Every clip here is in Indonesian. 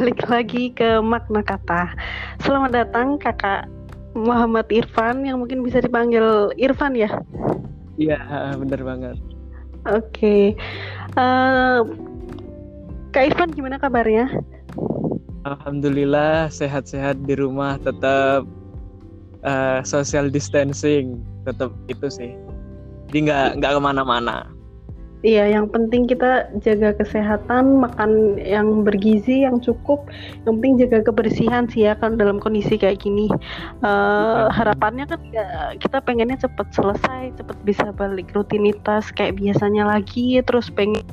balik lagi ke makna kata. Selamat datang kakak Muhammad Irfan yang mungkin bisa dipanggil Irfan ya? Iya, bener banget. Oke, okay. uh, Kak Irfan gimana kabarnya? Alhamdulillah sehat-sehat di rumah, tetap uh, social distancing, tetap itu sih. Jadi nggak nggak ke mana-mana. Iya, yang penting kita jaga kesehatan, makan yang bergizi, yang cukup. Yang penting jaga kebersihan sih ya kan dalam kondisi kayak gini. Uh, harapannya kan ya, kita pengennya cepat selesai, cepat bisa balik rutinitas kayak biasanya lagi. Terus pengen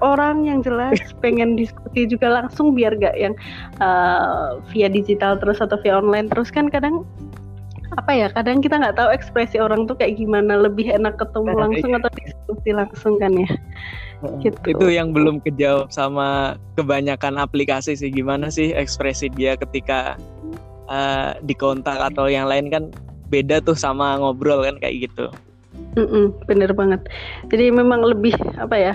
orang yang jelas pengen diskusi juga langsung biar gak yang uh, via digital terus atau via online terus kan kadang apa ya kadang kita nggak tahu ekspresi orang tuh kayak gimana lebih enak ketemu nah, langsung iya. atau diskusi langsung kan ya gitu. itu yang belum kejawab sama kebanyakan aplikasi sih gimana sih ekspresi dia ketika uh, di kontak atau yang lain kan beda tuh sama ngobrol kan kayak gitu mm -mm, bener banget jadi memang lebih apa ya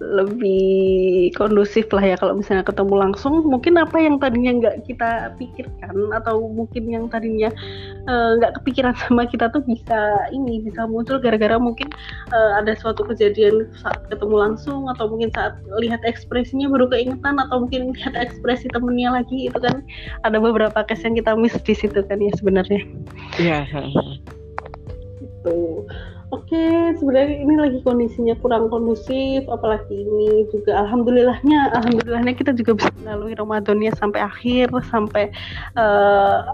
lebih kondusif lah ya kalau misalnya ketemu langsung. Mungkin apa yang tadinya nggak kita pikirkan atau mungkin yang tadinya eh, nggak uh, kepikiran sama kita tuh bisa ini bisa muncul gara-gara mungkin uh, ada suatu kejadian saat ketemu langsung atau mungkin saat lihat ekspresinya baru keingetan atau mungkin lihat ekspresi temennya lagi. Itu kan ada beberapa case yang kita miss di situ kan ya sebenarnya. Iya itu Oke, sebenarnya ini lagi kondisinya kurang kondusif, apalagi ini juga alhamdulillahnya, alhamdulillahnya kita juga bisa melalui Ramadannya sampai akhir, sampai uh,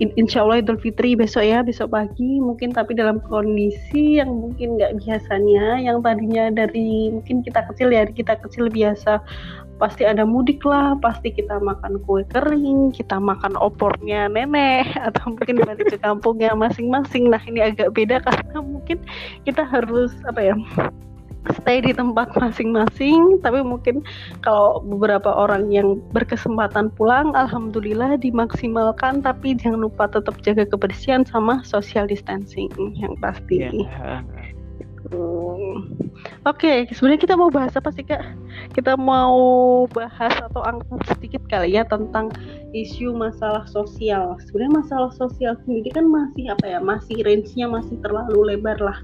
insya Allah Idul Fitri besok ya, besok pagi mungkin tapi dalam kondisi yang mungkin nggak biasanya, yang tadinya dari mungkin kita kecil ya, kita kecil biasa pasti ada mudik lah, pasti kita makan kue kering, kita makan opornya nenek, atau mungkin balik ke kampungnya masing-masing. Nah ini agak beda karena mungkin kita harus apa ya stay di tempat masing-masing tapi mungkin kalau beberapa orang yang berkesempatan pulang alhamdulillah dimaksimalkan tapi jangan lupa tetap jaga kebersihan sama social distancing yang pasti yeah. Hmm. Oke, okay, sebenarnya kita mau bahas apa sih kak? Kita mau bahas atau angkat sedikit kali ya tentang isu masalah sosial. Sebenarnya masalah sosial sendiri kan masih apa ya? Masih range-nya masih terlalu lebar lah.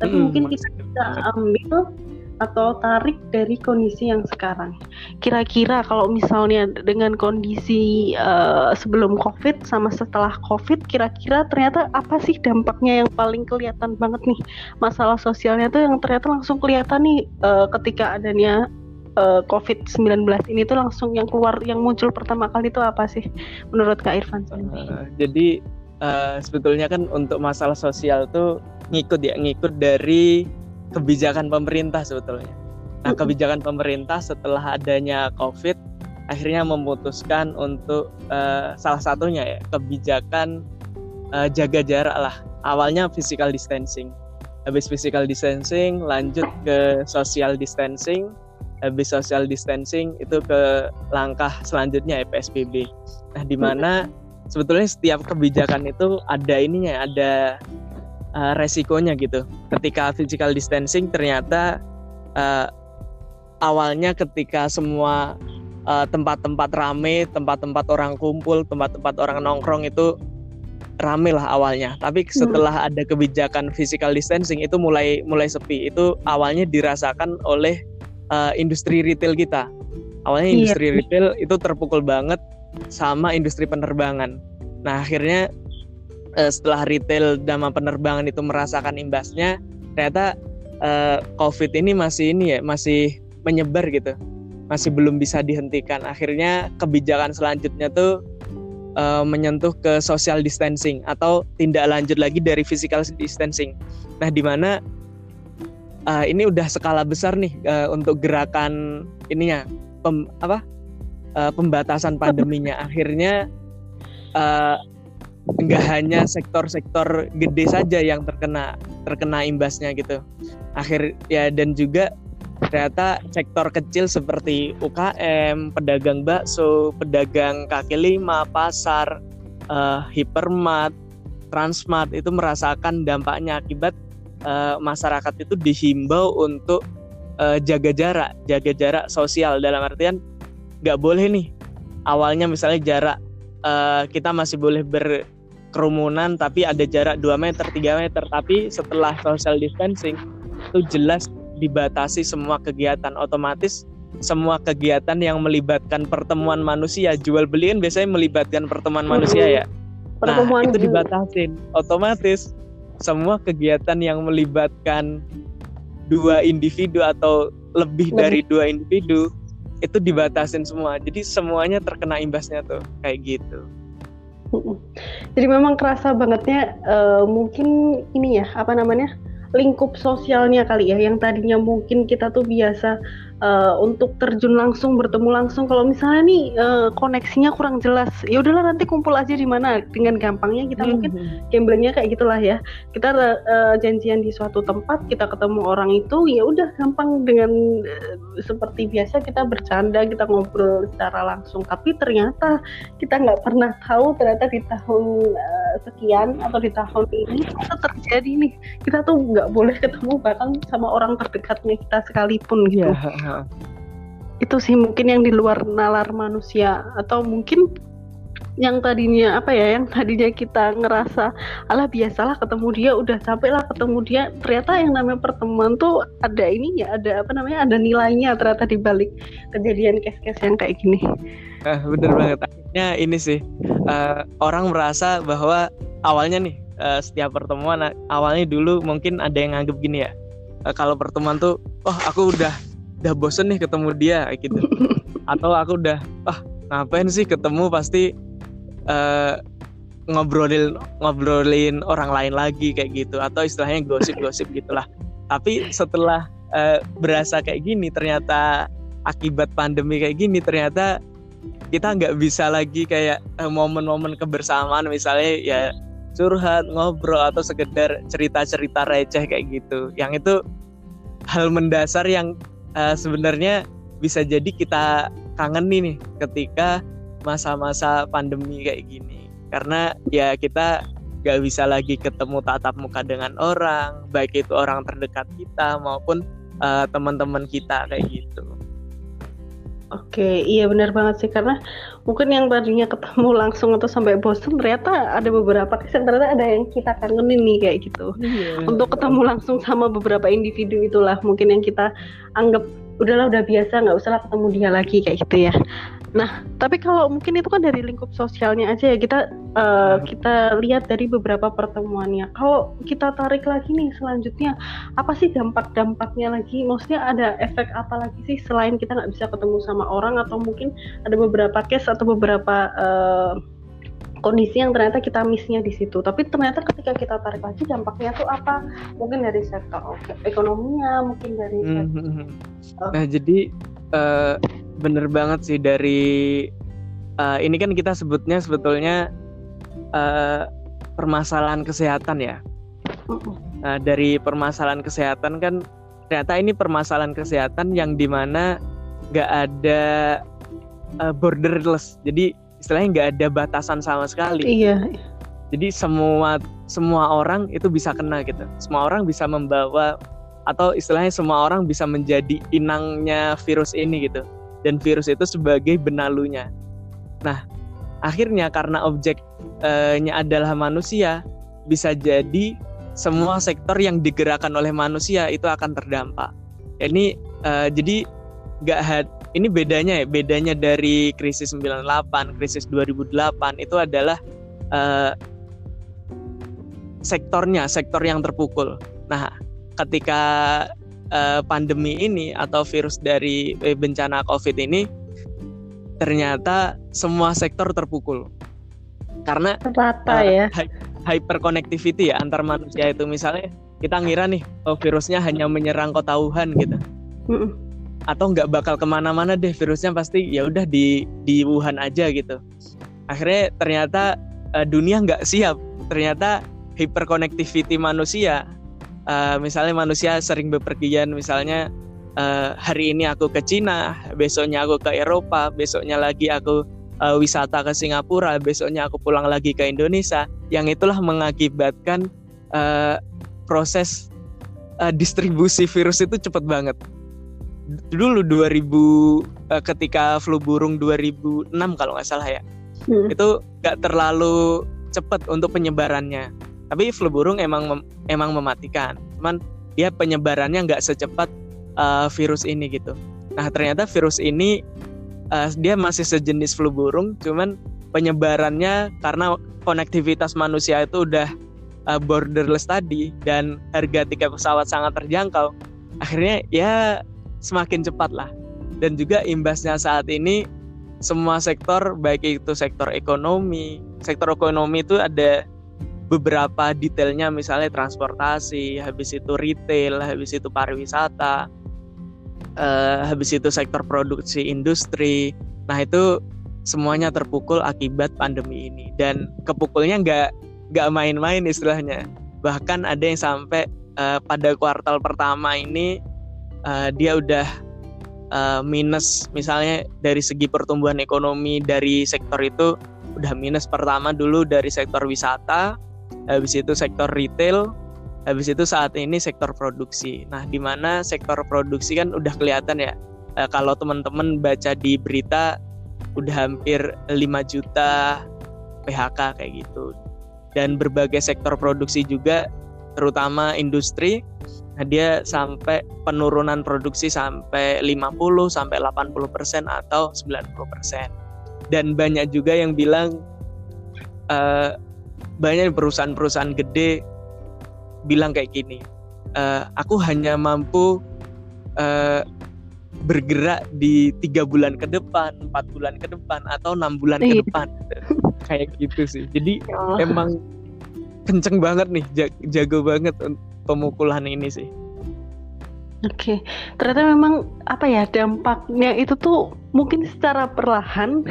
Tapi hmm, mungkin kita bisa ambil atau tarik dari kondisi yang sekarang. Kira-kira kalau misalnya dengan kondisi uh, sebelum COVID sama setelah COVID, kira-kira ternyata apa sih dampaknya yang paling kelihatan banget nih masalah sosialnya tuh yang ternyata langsung kelihatan nih uh, ketika adanya uh, COVID-19 ini tuh langsung yang keluar yang muncul pertama kali itu apa sih menurut Kak Irfan? Uh, jadi uh, sebetulnya kan untuk masalah sosial tuh ngikut ya ngikut dari kebijakan pemerintah sebetulnya. Nah, kebijakan pemerintah setelah adanya COVID akhirnya memutuskan untuk uh, salah satunya ya kebijakan uh, jaga jarak lah. Awalnya physical distancing. Habis physical distancing lanjut ke social distancing. Habis social distancing itu ke langkah selanjutnya ya PSBB. Nah, di mana sebetulnya setiap kebijakan itu ada ininya, ada uh, resikonya gitu. Ketika physical distancing ternyata uh, awalnya ketika semua eh, tempat-tempat rame, tempat-tempat orang kumpul, tempat-tempat orang nongkrong itu rame lah awalnya. Tapi hmm. setelah ada kebijakan physical distancing itu mulai mulai sepi. Itu awalnya dirasakan oleh uh, industri retail kita. Awalnya iya. industri iya. retail itu terpukul banget sama industri penerbangan. Nah akhirnya uh, setelah retail dan penerbangan itu merasakan imbasnya ternyata uh, COVID ini masih ini ya masih menyebar gitu. Masih belum bisa dihentikan. Akhirnya kebijakan selanjutnya tuh uh, menyentuh ke social distancing atau tindak lanjut lagi dari physical distancing. Nah di mana uh, ini udah skala besar nih uh, untuk gerakan ininya pem, apa uh, pembatasan pandeminya. Akhirnya uh, nggak hanya sektor-sektor gede saja yang terkena terkena imbasnya gitu. Akhir ya dan juga ternyata sektor kecil seperti UKM, pedagang bakso, pedagang kaki lima, pasar, uh, hipermart, transmart itu merasakan dampaknya akibat uh, masyarakat itu dihimbau untuk uh, jaga jarak, jaga jarak sosial. Dalam artian nggak boleh nih. Awalnya misalnya jarak uh, kita masih boleh berkerumunan tapi ada jarak 2 meter 3 meter. Tapi setelah social distancing itu jelas dibatasi semua kegiatan. Otomatis semua kegiatan yang melibatkan pertemuan manusia jual beliin biasanya melibatkan pertemuan manusia ya. Nah pertemuan itu dibatasin. Otomatis semua kegiatan yang melibatkan dua individu atau lebih. dari dua individu itu dibatasin semua. Jadi semuanya terkena imbasnya tuh kayak gitu jadi memang kerasa bangetnya uh, mungkin ini ya apa namanya lingkup sosialnya kali ya yang tadinya mungkin kita tuh biasa uh, untuk terjun langsung bertemu langsung kalau misalnya nih uh, koneksinya kurang jelas ya udahlah nanti kumpul aja di mana dengan gampangnya kita mungkin mm-hmm. gamblingnya kayak gitulah ya kita uh, janjian di suatu tempat kita ketemu orang itu ya udah gampang dengan uh, seperti biasa kita bercanda kita ngobrol secara langsung tapi ternyata kita nggak pernah tahu ternyata di tahun uh, sekian atau di tahun ini itu terjadi nih kita tuh nggak nggak boleh ketemu bahkan sama orang terdekatnya kita sekalipun gitu. Yeah. Itu sih mungkin yang di luar nalar manusia atau mungkin yang tadinya apa ya yang tadinya kita ngerasa alah biasalah ketemu dia udah sampai lah ketemu dia. Ternyata yang namanya pertemuan tuh ada ini ya ada apa namanya ada nilainya ternyata di balik kejadian kes-kes yang kayak gini. Ah bener banget. Akhirnya ini sih uh, orang merasa bahwa awalnya nih uh, setiap pertemuan awalnya dulu mungkin ada yang nganggep gini ya uh, kalau pertemuan tuh oh aku udah udah bosen nih ketemu dia gitu. Atau aku udah ah ngapain sih ketemu? Pasti uh, ngobrolin ngobrolin orang lain lagi kayak gitu. Atau istilahnya gosip-gosip gitulah. Tapi setelah uh, berasa kayak gini ternyata akibat pandemi kayak gini ternyata kita nggak bisa lagi kayak momen-momen kebersamaan. Misalnya ya curhat ngobrol atau sekedar cerita-cerita receh kayak gitu. Yang itu hal mendasar yang uh, sebenarnya bisa jadi kita kangen nih ketika masa-masa pandemi kayak gini. Karena ya kita gak bisa lagi ketemu tatap muka dengan orang baik itu orang terdekat kita maupun uh, teman-teman kita kayak gitu Oke, iya benar banget sih karena mungkin yang tadinya ketemu langsung atau sampai bosan ternyata ada beberapa kesan ternyata ada yang kita kangenin nih kayak gitu. Iya. Untuk ketemu langsung sama beberapa individu itulah mungkin yang kita anggap udahlah udah biasa nggak usah ketemu dia lagi kayak gitu ya. Nah, tapi kalau mungkin itu kan dari lingkup sosialnya aja ya kita uh, kita lihat dari beberapa pertemuannya. Kalau kita tarik lagi nih selanjutnya, apa sih dampak-dampaknya lagi? Maksudnya ada efek apa lagi sih selain kita nggak bisa ketemu sama orang atau mungkin ada beberapa case atau beberapa uh, kondisi yang ternyata kita missnya di situ. Tapi ternyata ketika kita tarik lagi dampaknya tuh apa? Mungkin dari sektor ekonominya, mungkin dari hmm, sektor, mm -hmm. uh, Nah, jadi uh, bener banget sih dari uh, ini kan kita sebutnya sebetulnya uh, permasalahan kesehatan ya. Nah, dari permasalahan kesehatan kan ternyata ini permasalahan kesehatan yang di mana nggak ada uh, borderless. Jadi istilahnya nggak ada batasan sama sekali. Iya. Jadi semua semua orang itu bisa kena gitu. Semua orang bisa membawa atau istilahnya semua orang bisa menjadi inangnya virus ini gitu dan virus itu sebagai benalunya. Nah, akhirnya karena objeknya adalah manusia, bisa jadi semua sektor yang digerakkan oleh manusia itu akan terdampak. Ini uh, jadi nggak had ini bedanya ya, bedanya dari krisis 98, krisis 2008 itu adalah uh, sektornya, sektor yang terpukul. Nah, ketika uh, pandemi ini atau virus dari eh, bencana COVID ini ternyata semua sektor terpukul. Karena rata uh, ya. hyperconnectivity ya antar manusia itu. Misalnya kita ngira nih oh virusnya hanya menyerang kota Wuhan gitu. Atau nggak bakal ke mana-mana deh virusnya pasti ya udah di di Wuhan aja gitu. Akhirnya ternyata uh, dunia nggak siap. Ternyata hyperconnectivity manusia uh, misalnya manusia sering bepergian misalnya uh, hari ini aku ke Cina besoknya aku ke Eropa besoknya lagi aku uh, wisata ke Singapura besoknya aku pulang lagi ke Indonesia yang itulah mengakibatkan uh, proses uh, distribusi virus itu cepat banget dulu 2000 uh, ketika flu burung 2006 kalau nggak salah ya hmm. itu nggak terlalu cepat untuk penyebarannya tapi flu burung emang mem emang mematikan. Cuman dia penyebarannya nggak secepat uh, virus ini gitu. Nah ternyata virus ini uh, dia masih sejenis flu burung cuman penyebarannya karena konektivitas manusia itu udah uh, borderless tadi dan harga tiket pesawat sangat terjangkau akhirnya ya semakin cepat lah dan juga imbasnya saat ini semua sektor baik itu sektor ekonomi sektor ekonomi itu ada beberapa detailnya misalnya transportasi habis itu retail habis itu pariwisata uh, habis itu sektor produksi industri. Nah itu semuanya terpukul akibat pandemi ini. Dan kepukulnya nggak nggak main-main istilahnya. Bahkan ada yang sampai uh, pada kuartal pertama ini uh, dia udah uh, minus. Misalnya dari segi pertumbuhan ekonomi dari sektor itu udah minus pertama dulu dari sektor wisata habis itu sektor retail habis itu saat ini sektor produksi. Nah di mana sektor produksi kan udah kelihatan ya. Uh, kalau teman-teman baca di berita udah hampir 5 juta PHK kayak gitu. Dan berbagai sektor produksi juga terutama industri nah dia sampai penurunan produksi sampai 50 sampai 80 persen atau 90 persen. Dan banyak juga yang bilang uh, banyak perusahaan-perusahaan gede bilang kayak gini uh, aku hanya mampu uh, bergerak di tiga bulan ke depan, empat bulan ke depan, atau enam bulan ke iya. depan, kayak gitu sih. Jadi oh. emang kenceng banget nih, jago banget pemukulan ini sih. Oke, okay. ternyata memang apa ya dampaknya itu tuh mungkin secara perlahan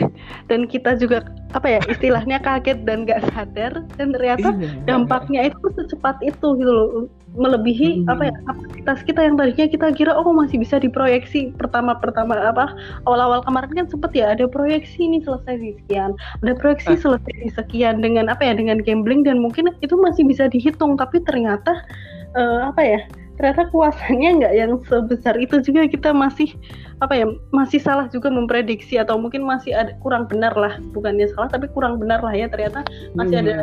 dan kita juga apa ya istilahnya kaget dan gak sadar dan ternyata iya, dampaknya itu secepat itu gitu loh melebihi hmm. apa ya kapasitas kita yang tadinya kita kira oh masih bisa diproyeksi pertama-pertama apa awal-awal kemarin kan sempet ya ada proyeksi ini selesai di sekian ada proyeksi ah. selesai di sekian dengan apa ya dengan gambling dan mungkin itu masih bisa dihitung tapi ternyata uh, apa ya ternyata kuasanya nggak yang sebesar itu juga. Kita masih apa ya masih salah juga memprediksi atau mungkin masih ada kurang benar lah. Bukannya salah tapi kurang benar lah ya. Ternyata masih hmm. ada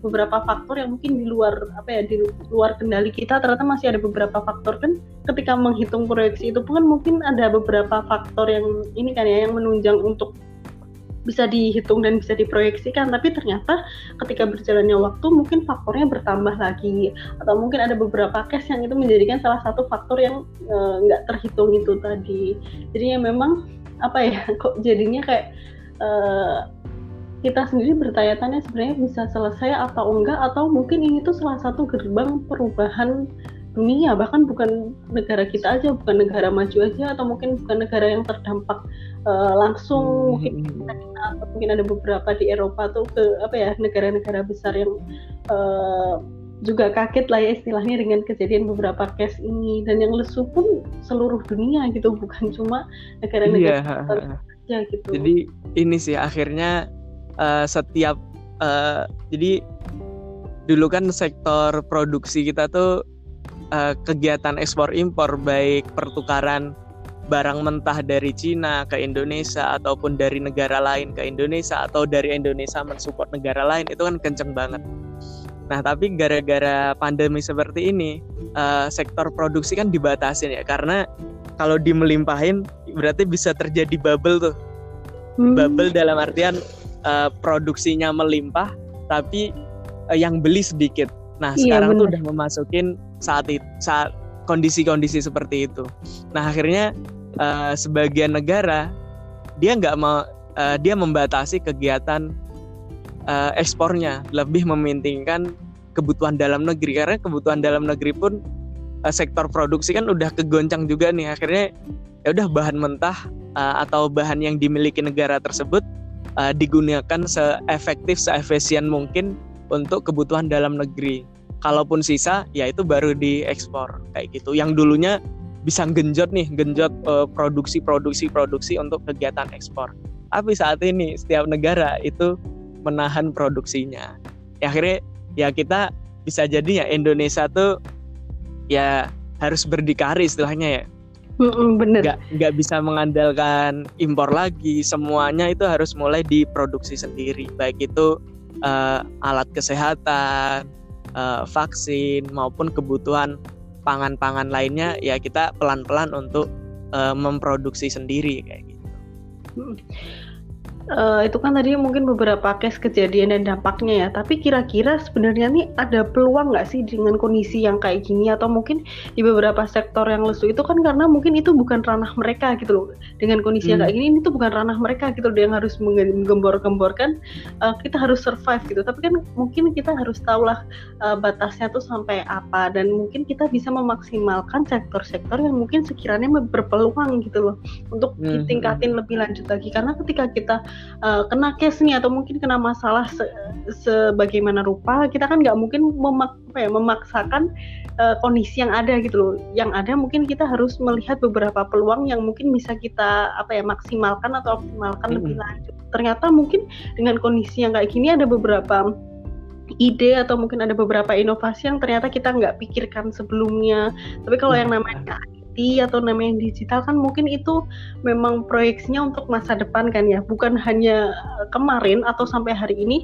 beberapa faktor yang mungkin di luar apa ya di luar kendali kita. Ternyata masih ada beberapa faktor kan. Ketika menghitung proyeksi itu pun kan mungkin ada beberapa faktor yang ini kan ya yang menunjang untuk bisa dihitung dan bisa diproyeksikan tapi ternyata ketika berjalannya waktu mungkin faktornya bertambah lagi. Atau mungkin ada beberapa case yang itu menjadikan salah satu faktor yang eh, nggak terhitung itu tadi. Jadinya memang apa ya kok jadinya kayak uh, kita sendiri bertanya-tanya sebenarnya bisa selesai atau enggak atau mungkin ini tuh salah satu gerbang perubahan dunia bahkan bukan negara kita aja bukan negara maju aja atau mungkin bukan negara yang terdampak uh, langsung hmm. mungkin kita, atau mungkin ada beberapa di Eropa tuh ke apa ya negara-negara besar yang uh, juga kaget lah ya istilahnya dengan kejadian beberapa case ini dan yang lesu pun seluruh dunia gitu bukan cuma negara-negara iya, aja gitu. Jadi ini sih akhirnya uh, setiap uh, jadi dulu kan sektor produksi kita tuh uh, kegiatan ekspor impor baik pertukaran barang mentah dari Cina ke Indonesia ataupun dari negara lain ke Indonesia atau dari Indonesia mensupport negara lain itu kan kenceng banget. Nah tapi gara-gara pandemi seperti ini uh, sektor produksi kan dibatasin ya karena kalau dimelimpahin berarti bisa terjadi bubble tuh. Hmm. Bubble dalam artian uh, produksinya melimpah tapi uh, yang beli sedikit. Nah iya, sekarang bener. tuh udah memasukin saat itu saat kondisi-kondisi seperti itu. Nah akhirnya uh, sebagian negara dia nggak mau uh, dia membatasi kegiatan uh, ekspornya, lebih mementingkan kebutuhan dalam negeri. Karena kebutuhan dalam negeri pun uh, sektor produksi kan udah kegoncang juga nih. Akhirnya ya udah bahan mentah uh, atau bahan yang dimiliki negara tersebut uh, digunakan seefektif seefisien mungkin untuk kebutuhan dalam negeri kalaupun sisa ya itu baru diekspor kayak gitu. Yang dulunya bisa genjot nih genjot uh, produksi produksi produksi untuk kegiatan ekspor. Tapi saat ini setiap negara itu menahan produksinya. Ya, akhirnya ya kita bisa jadi ya Indonesia tuh ya harus berdikari istilahnya ya. Bener. nggak nggak bisa mengandalkan impor lagi. Semuanya itu harus mulai diproduksi sendiri. Baik itu uh, alat kesehatan uh, vaksin maupun kebutuhan pangan-pangan lainnya ya kita pelan-pelan untuk uh, memproduksi sendiri kayak gitu. Uh, itu kan tadi mungkin beberapa case kejadian dan dampaknya ya. Tapi kira-kira sebenarnya nih ada peluang nggak sih dengan kondisi yang kayak gini atau mungkin di beberapa sektor yang lesu itu kan karena mungkin itu bukan ranah mereka gitu loh. Dengan kondisi hmm. yang kayak gini ini tuh bukan ranah mereka gitu loh yang harus menggembor-gemborkan uh, kita harus survive gitu. Tapi kan mungkin kita harus tahu lah uh, batasnya tuh sampai apa dan mungkin kita bisa memaksimalkan sektor-sektor yang mungkin sekiranya berpeluang gitu loh untuk hmm. tingkatin lebih lanjut lagi karena ketika kita uh, kena case nih atau mungkin kena masalah se sebagaimana rupa kita kan nggak mungkin memak apa ya, memaksakan uh, kondisi yang ada gitu loh yang ada mungkin kita harus melihat beberapa peluang yang mungkin bisa kita apa ya maksimalkan atau optimalkan mm -hmm. lebih lanjut ternyata mungkin dengan kondisi yang kayak gini ada beberapa ide atau mungkin ada beberapa inovasi yang ternyata kita nggak pikirkan sebelumnya. Tapi kalau yang namanya atau namanya digital kan mungkin itu memang proyeksinya untuk masa depan kan ya. Bukan hanya eh, kemarin atau sampai hari ini.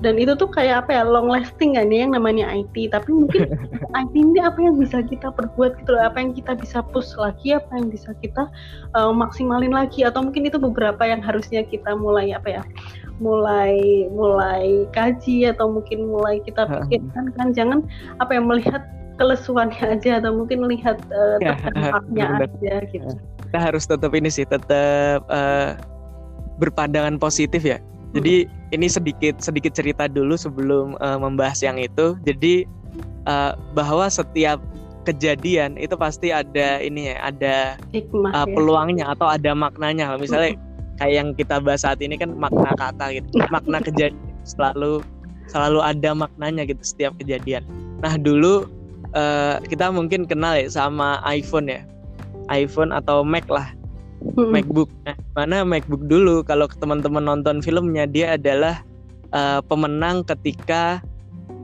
Dan itu tuh kayak apa ya long lasting kan ya yang namanya IT tapi mungkin IT ini apa yang bisa kita perbuat gitu loh. Apa yang kita bisa push lagi apa yang bisa kita uh, maksimalin lagi. Atau mungkin itu beberapa yang harusnya kita mulai apa ya mulai mulai kaji atau mungkin mulai kita pikirkan kan. Jangan apa yang melihat kelesuannya aja atau mungkin melihat uh, terdampaknya aja gitu. Kita harus tetap ini sih tetap uh, berpandangan positif ya. Jadi hmm. ini sedikit sedikit cerita dulu sebelum uh, membahas yang itu. Jadi uh, bahwa setiap kejadian itu pasti ada ini ya, ada Hikmah, uh, peluangnya ya. atau ada maknanya. Misalnya hmm. kayak yang kita bahas saat ini kan makna kata gitu. Makna kejadian selalu selalu ada maknanya gitu setiap kejadian. Nah, dulu uh, kita mungkin kenal ya sama iPhone ya. iPhone atau Mac lah. Hmm. MacBook. Nah, mana MacBook dulu? Kalau teman-teman nonton filmnya dia adalah uh, pemenang ketika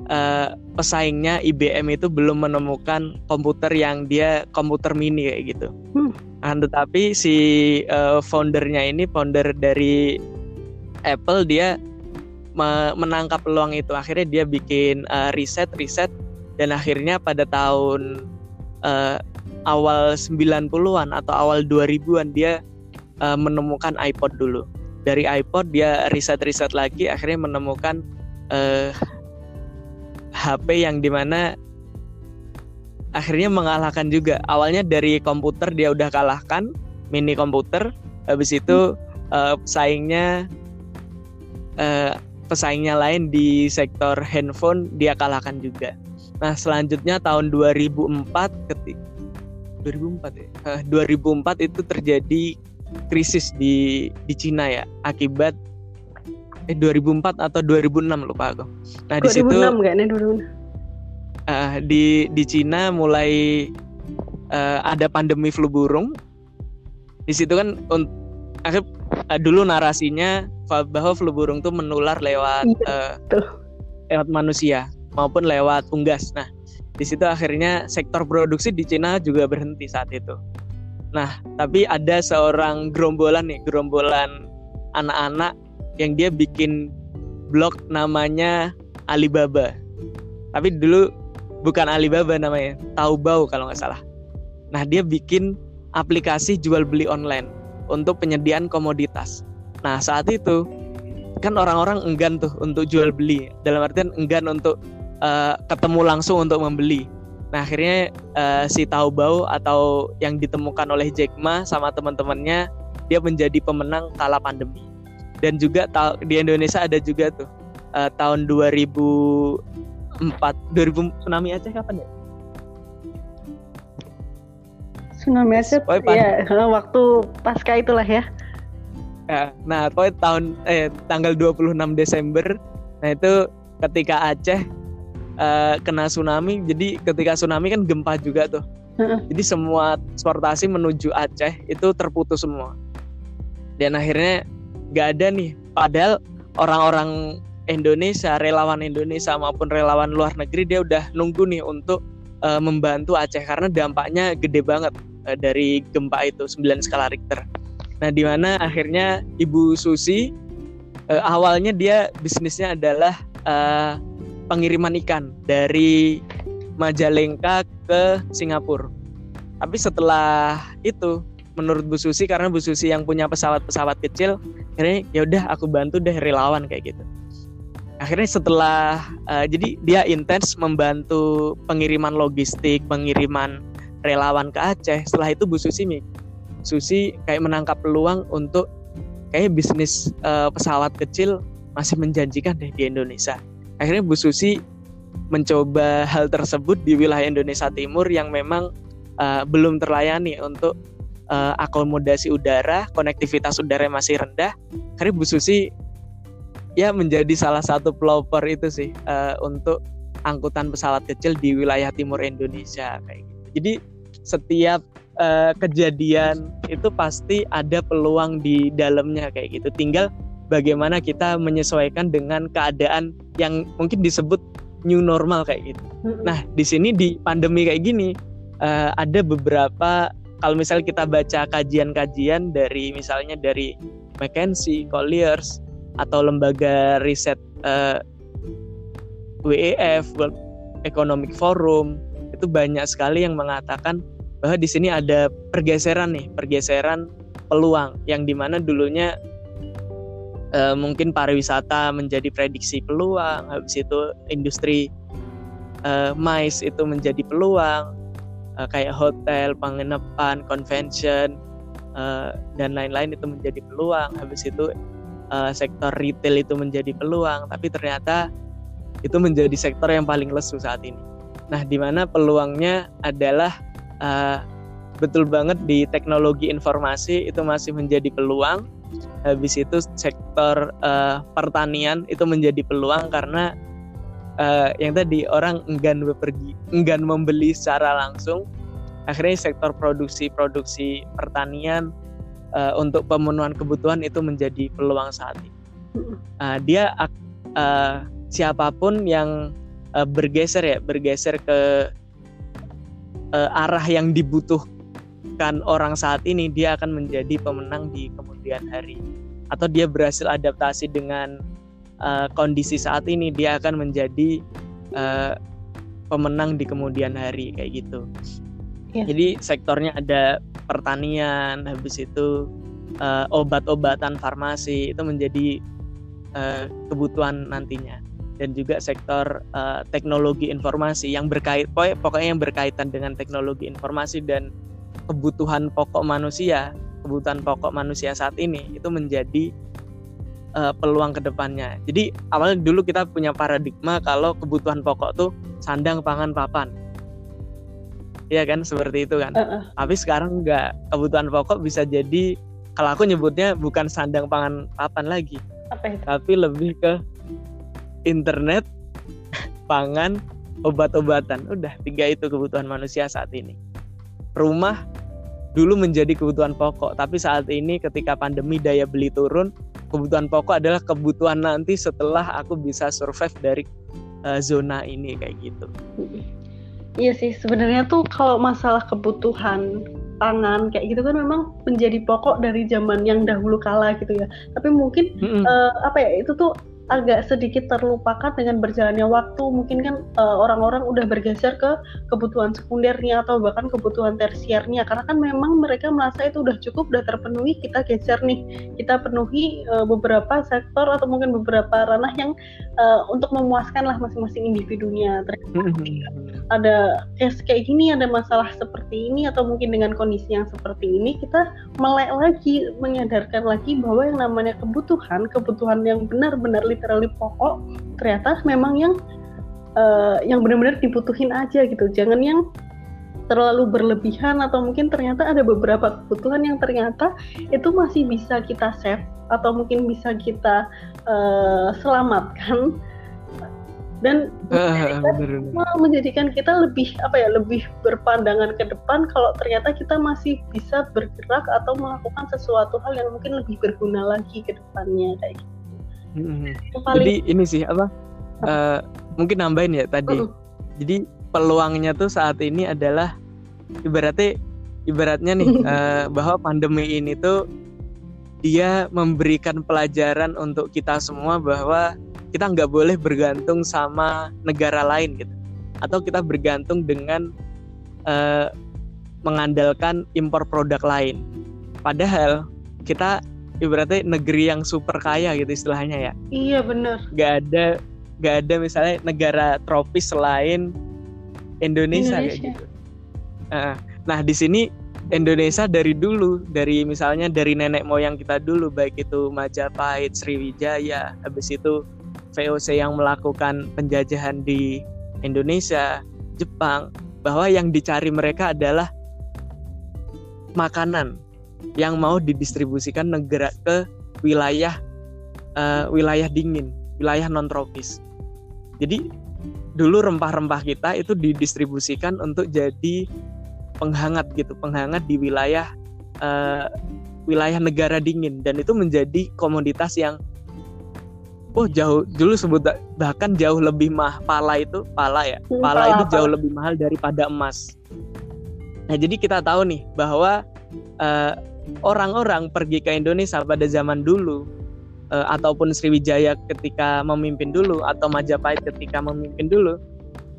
uh, pesaingnya IBM itu belum menemukan komputer yang dia komputer mini kayak gitu. Hmm. nah, tetapi si uh, foundernya ini founder dari Apple dia menangkap peluang itu. Akhirnya dia bikin uh, riset riset dan akhirnya pada tahun uh, awal 90-an atau awal 2000-an dia uh, menemukan iPod dulu. Dari iPod dia riset-riset lagi akhirnya menemukan uh, eh, HP yang di mana akhirnya mengalahkan juga. Awalnya dari komputer dia udah kalahkan mini komputer, habis itu uh, pesaingnya uh, pesaingnya lain di sektor handphone dia kalahkan juga. Nah, selanjutnya tahun 2004 ketika 2004 ya. Uh, 2004 itu terjadi krisis di di Cina ya akibat eh 2004 atau 2006 lupa aku. Nah, 2006 di situ enggak nih dulu. Uh, di di Cina mulai uh, ada pandemi flu burung. Di situ kan akhir uh, dulu narasinya bahwa flu burung tuh menular lewat uh, lewat manusia maupun lewat unggas. Nah, di situ akhirnya sektor produksi di Cina juga berhenti saat itu. Nah, tapi ada seorang gerombolan nih, gerombolan anak-anak yang dia bikin blog namanya Alibaba. Tapi dulu bukan Alibaba namanya, Taobao kalau nggak salah. Nah, dia bikin aplikasi jual beli online untuk penyediaan komoditas. Nah, saat itu kan orang-orang enggan tuh untuk jual beli. Dalam artian enggan untuk uh, ketemu langsung untuk membeli. Nah akhirnya uh, si Taobao atau yang ditemukan oleh Jack Ma sama teman-temannya dia menjadi pemenang kala pandemi. Dan juga di Indonesia ada juga tuh uh, tahun 2004 2000 tsunami Aceh kapan ya? Tsunami Aceh oh, ya waktu pasca itulah ya. ya nah, pokoknya tahun eh tanggal 26 Desember nah itu ketika Aceh uh, kena tsunami. Jadi ketika tsunami kan gempa juga tuh. Jadi semua transportasi menuju Aceh itu terputus semua. Dan akhirnya nggak ada nih. Padahal orang-orang Indonesia relawan Indonesia maupun relawan luar negeri dia udah nunggu nih untuk uh, membantu Aceh. Karena dampaknya gede banget uh, dari gempa itu 9 skala Richter. Nah, di mana akhirnya Ibu Susi uh, awalnya dia bisnisnya adalah uh, pengiriman ikan dari Majalengka ke Singapura. Tapi setelah itu menurut Bu Susi karena Bu Susi yang punya pesawat-pesawat kecil, akhirnya ya udah aku bantu deh relawan kayak gitu. Akhirnya setelah uh, jadi dia intens membantu pengiriman logistik, pengiriman relawan ke Aceh. Setelah itu Bu Susi Susi kayak menangkap peluang untuk kayak bisnis uh, pesawat kecil masih menjanjikan deh di Indonesia. Akhirnya Bu Susi mencoba hal tersebut di wilayah Indonesia Timur yang memang uh, belum terlayani untuk uh, akomodasi udara, konektivitas udara masih rendah. Karena Bu Susi ya menjadi salah satu pelopor itu sih uh, untuk angkutan pesawat kecil di wilayah timur Indonesia kayak gitu. Jadi setiap uh, kejadian itu pasti ada peluang di dalamnya kayak gitu. Tinggal bagaimana kita menyesuaikan dengan keadaan yang mungkin disebut new normal kayak gitu. Nah, di sini di pandemi kayak gini uh, ada beberapa kalau misalnya kita baca kajian-kajian dari misalnya dari McKinsey, Colliers atau lembaga riset uh, eh, WEF World Economic Forum itu banyak sekali yang mengatakan bahwa di sini ada pergeseran nih, pergeseran peluang yang di mana dulunya uh, mungkin pariwisata menjadi prediksi peluang, habis itu industri uh, mais itu menjadi peluang, uh, kayak hotel, penginapan, convention uh, dan lain-lain itu menjadi peluang. Habis itu uh, sektor retail itu menjadi peluang, tapi ternyata itu menjadi sektor yang paling lesu saat ini. Nah, di mana peluangnya adalah uh, betul banget di teknologi informasi itu masih menjadi peluang. Habis itu sektor uh, pertanian itu menjadi peluang karena uh, yang tadi orang enggan bepergi, enggan membeli secara langsung. Akhirnya sektor produksi-produksi pertanian uh, untuk pemenuhan kebutuhan itu menjadi peluang saat ini. Uh, dia uh, siapa pun yang uh, bergeser ya, bergeser ke uh, arah yang dibutuhkan orang saat ini, dia akan menjadi pemenang di kemudian hari. Atau dia berhasil adaptasi dengan uh, kondisi saat ini dia akan menjadi uh, pemenang di kemudian hari kayak gitu. Yeah. Jadi sektornya ada pertanian, habis itu uh, obat-obatan farmasi itu menjadi uh, kebutuhan nantinya dan juga sektor uh, teknologi informasi yang berkait pokoknya yang berkaitan dengan teknologi informasi dan kebutuhan pokok manusia kebutuhan pokok manusia saat ini itu menjadi uh, peluang ke depannya. Jadi awalnya dulu kita punya paradigma kalau kebutuhan pokok tuh sandang, pangan, papan. Iya kan seperti itu kan. Uh -uh. Tapi sekarang enggak. Kebutuhan pokok bisa jadi kalau aku nyebutnya bukan sandang, pangan, papan lagi. Apa itu? Tapi lebih ke internet, pangan, obat-obatan. Udah tiga itu kebutuhan manusia saat ini. Rumah dulu menjadi kebutuhan pokok, tapi saat ini ketika pandemi daya beli turun, kebutuhan pokok adalah kebutuhan nanti setelah aku bisa survive dari uh, zona ini kayak gitu. Iya sih sebenarnya tuh kalau masalah kebutuhan pangan kayak gitu kan memang menjadi pokok dari zaman yang dahulu kala gitu ya. Tapi mungkin mm -hmm. uh, apa ya itu tuh agak sedikit terlupakan dengan berjalannya waktu. Mungkin kan uh, orang-orang udah bergeser ke kebutuhan sekundernya atau bahkan kebutuhan tersiernya karena kan memang mereka merasa itu udah cukup udah terpenuhi kita geser nih. Kita penuhi uh, beberapa sektor atau mungkin beberapa ranah yang uh, untuk memuaskan lah masing-masing individunya. Hmm. ada case kayak gini ada masalah seperti ini atau mungkin dengan kondisi yang seperti ini kita melek lagi menyadarkan lagi bahwa yang namanya kebutuhan kebutuhan yang benar-benar literally pokok ternyata memang yang uh, yang benar-benar dibutuhin aja gitu. Jangan yang terlalu berlebihan atau mungkin ternyata ada beberapa kebutuhan yang ternyata itu masih bisa kita save atau mungkin bisa kita uh, selamatkan. Dan uh, menjadikan kita lebih apa ya lebih berpandangan ke depan kalau ternyata kita masih bisa bergerak atau melakukan sesuatu hal yang mungkin lebih berguna lagi ke depannya kayak gitu. Hmm. Paling... Jadi ini sih apa? Uh, mungkin nambahin ya tadi. Uh -uh. Jadi peluangnya tuh saat ini adalah ibaratnya ibaratnya nih uh, bahwa pandemi ini tuh dia memberikan pelajaran untuk kita semua bahwa kita nggak boleh bergantung sama negara lain gitu atau kita bergantung dengan uh, mengandalkan impor produk lain padahal kita ibaratnya negeri yang super kaya gitu istilahnya ya. Iya benar nggak ada nggak ada misalnya negara tropis selain Indonesia, Indonesia. kayak gitu. Uh, nah di sini Indonesia dari dulu dari misalnya dari nenek moyang kita dulu baik itu Majapahit, Sriwijaya, habis itu VOC yang melakukan penjajahan di Indonesia, Jepang, bahwa yang dicari mereka adalah makanan yang mau didistribusikan negara ke wilayah uh, wilayah dingin, wilayah non tropis. Jadi dulu rempah-rempah kita itu didistribusikan untuk jadi penghangat gitu, penghangat di wilayah uh, wilayah negara dingin. Dan itu menjadi komoditas yang oh jauh dulu sebut bahkan jauh lebih mah pala itu pala ya hmm, pala itu jauh lebih mahal daripada emas. Nah jadi kita tahu nih bahwa eh, orang-orang pergi ke Indonesia pada zaman dulu uh, ataupun Sriwijaya ketika memimpin dulu atau Majapahit ketika memimpin dulu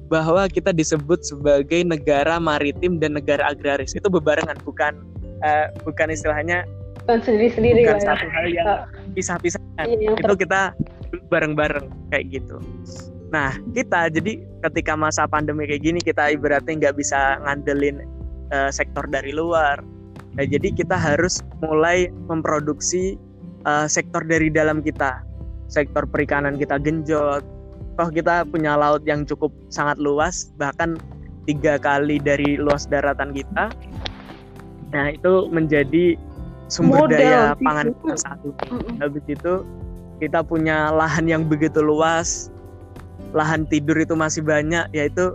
bahwa kita disebut sebagai negara maritim dan negara agraris. Itu bebarengan bukan uh, bukan istilahnya bukan sendiri-sendiri bukan ya. satu hal yang pisah-pisah. Iya, itu kita bareng-bareng kayak gitu. Nah kita jadi ketika masa pandemi kayak gini kita ibaratnya nggak bisa ngandelin uh, sektor dari luar nah, jadi kita harus mulai memproduksi uh, sektor dari dalam kita. Sektor perikanan kita genjot. Toh kita punya laut yang cukup sangat luas bahkan tiga kali dari luas daratan kita. Nah itu menjadi sumber Model, daya pangan kita satu habis itu kita punya lahan yang begitu luas. Lahan tidur itu masih banyak yaitu